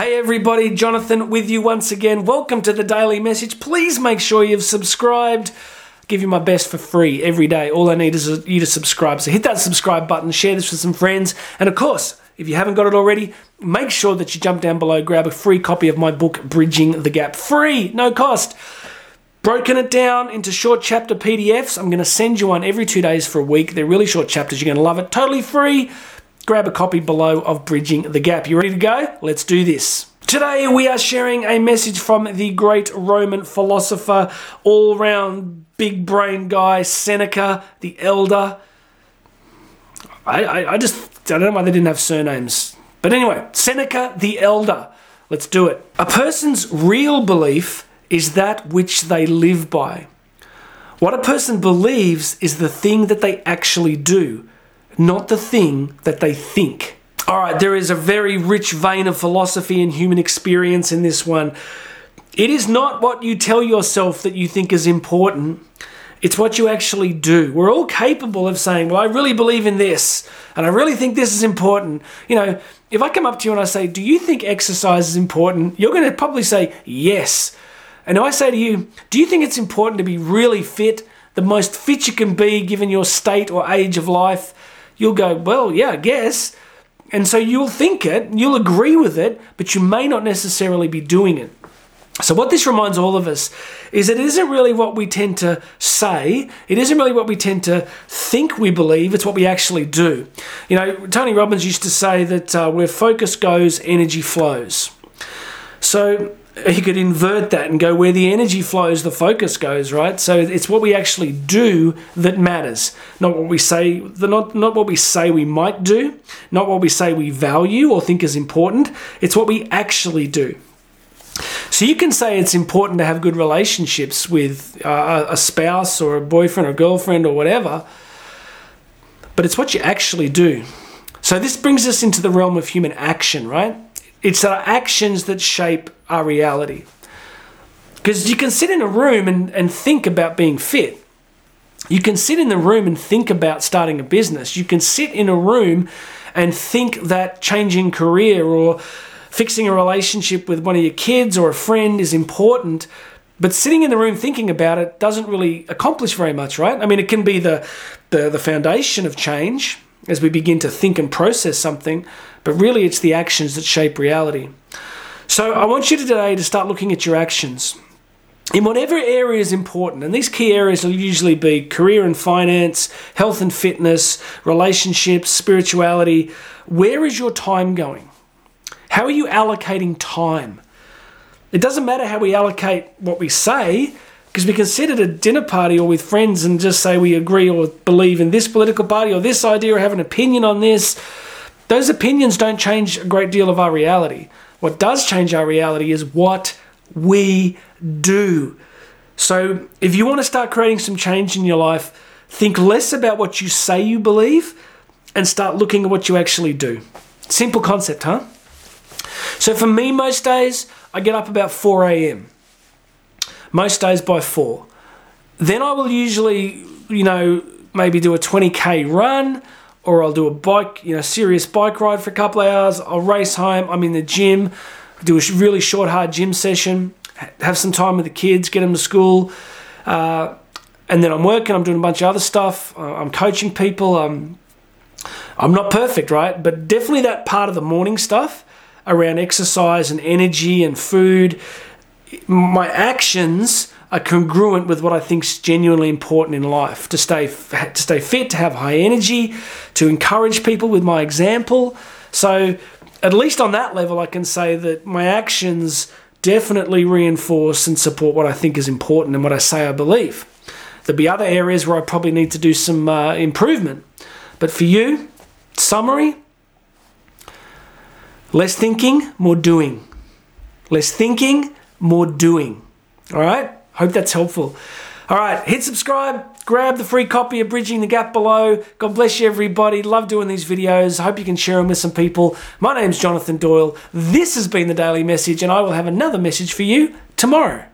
Hey everybody, Jonathan with you once again. Welcome to the daily message. Please make sure you've subscribed. Give you my best for free every day. All I need is you to subscribe. So hit that subscribe button, share this with some friends, and of course, if you haven't got it already, make sure that you jump down below, grab a free copy of my book, Bridging the Gap. Free, no cost. Broken it down into short chapter PDFs. I'm going to send you one every two days for a week. They're really short chapters. You're going to love it. Totally free grab a copy below of Bridging the Gap. You ready to go? Let's do this. Today we are sharing a message from the great Roman philosopher, all round big brain guy, Seneca the Elder. I, I, I just I don't know why they didn't have surnames. But anyway, Seneca the Elder. Let's do it. A person's real belief is that which they live by. What a person believes is the thing that they actually do not the thing that they think. All right, there is a very rich vein of philosophy and human experience in this one. It is not what you tell yourself that you think is important. It's what you actually do. We're all capable of saying, Well, I really believe in this, and I really think this is important. You know, if I come up to you and I say, Do you think exercise is important? You're going to probably say, Yes. And I say to you, Do you think it's important to be really fit, the most fit you can be given your state or age of life? You'll go, well, yeah, I guess. And so you'll think it, you'll agree with it, but you may not necessarily be doing it. So, what this reminds all of us is it isn't really what we tend to say, it isn't really what we tend to think we believe, it's what we actually do. You know, Tony Robbins used to say that uh, where focus goes, energy flows. So, he could invert that and go where the energy flows, the focus goes, right? So it's what we actually do that matters, not what we say, the not, not what we say we might do, not what we say we value or think is important. It's what we actually do. So you can say it's important to have good relationships with uh, a spouse or a boyfriend or girlfriend or whatever, but it's what you actually do. So this brings us into the realm of human action, right? It's our actions that shape our reality. Because you can sit in a room and, and think about being fit. You can sit in the room and think about starting a business. You can sit in a room and think that changing career or fixing a relationship with one of your kids or a friend is important. But sitting in the room thinking about it doesn't really accomplish very much, right? I mean, it can be the, the, the foundation of change, as we begin to think and process something, but really it's the actions that shape reality. So I want you today to start looking at your actions. In whatever area is important, and these key areas will usually be career and finance, health and fitness, relationships, spirituality, where is your time going? How are you allocating time? It doesn't matter how we allocate what we say, because we can sit at a dinner party or with friends and just say we agree or believe in this political party or this idea or have an opinion on this. Those opinions don't change a great deal of our reality. What does change our reality is what we do. So, if you want to start creating some change in your life, think less about what you say you believe and start looking at what you actually do. Simple concept, huh? So, for me, most days, I get up about 4 a.m most days by four. Then I will usually, you know, maybe do a 20k run or I'll do a bike, you know, serious bike ride for a couple of hours. I'll race home. I'm in the gym, do a really short, hard gym session, have some time with the kids, get them to school. Uh, and then I'm working, I'm doing a bunch of other stuff. Uh, I'm coaching people. I'm, I'm not perfect, right? But definitely that part of the morning stuff around exercise and energy and food my actions are congruent with what I think is genuinely important in life to stay to stay fit, to have high energy, to encourage people with my example. So, at least on that level, I can say that my actions definitely reinforce and support what I think is important and what I say I believe. There'll be other areas where I probably need to do some uh, improvement. But for you, summary less thinking, more doing. Less thinking, more doing. All right? Hope that's helpful. All right, hit subscribe, grab the free copy of Bridging the Gap below. God bless you, everybody. Love doing these videos. Hope you can share them with some people. My name's Jonathan Doyle. This has been the Daily Message, and I will have another message for you tomorrow.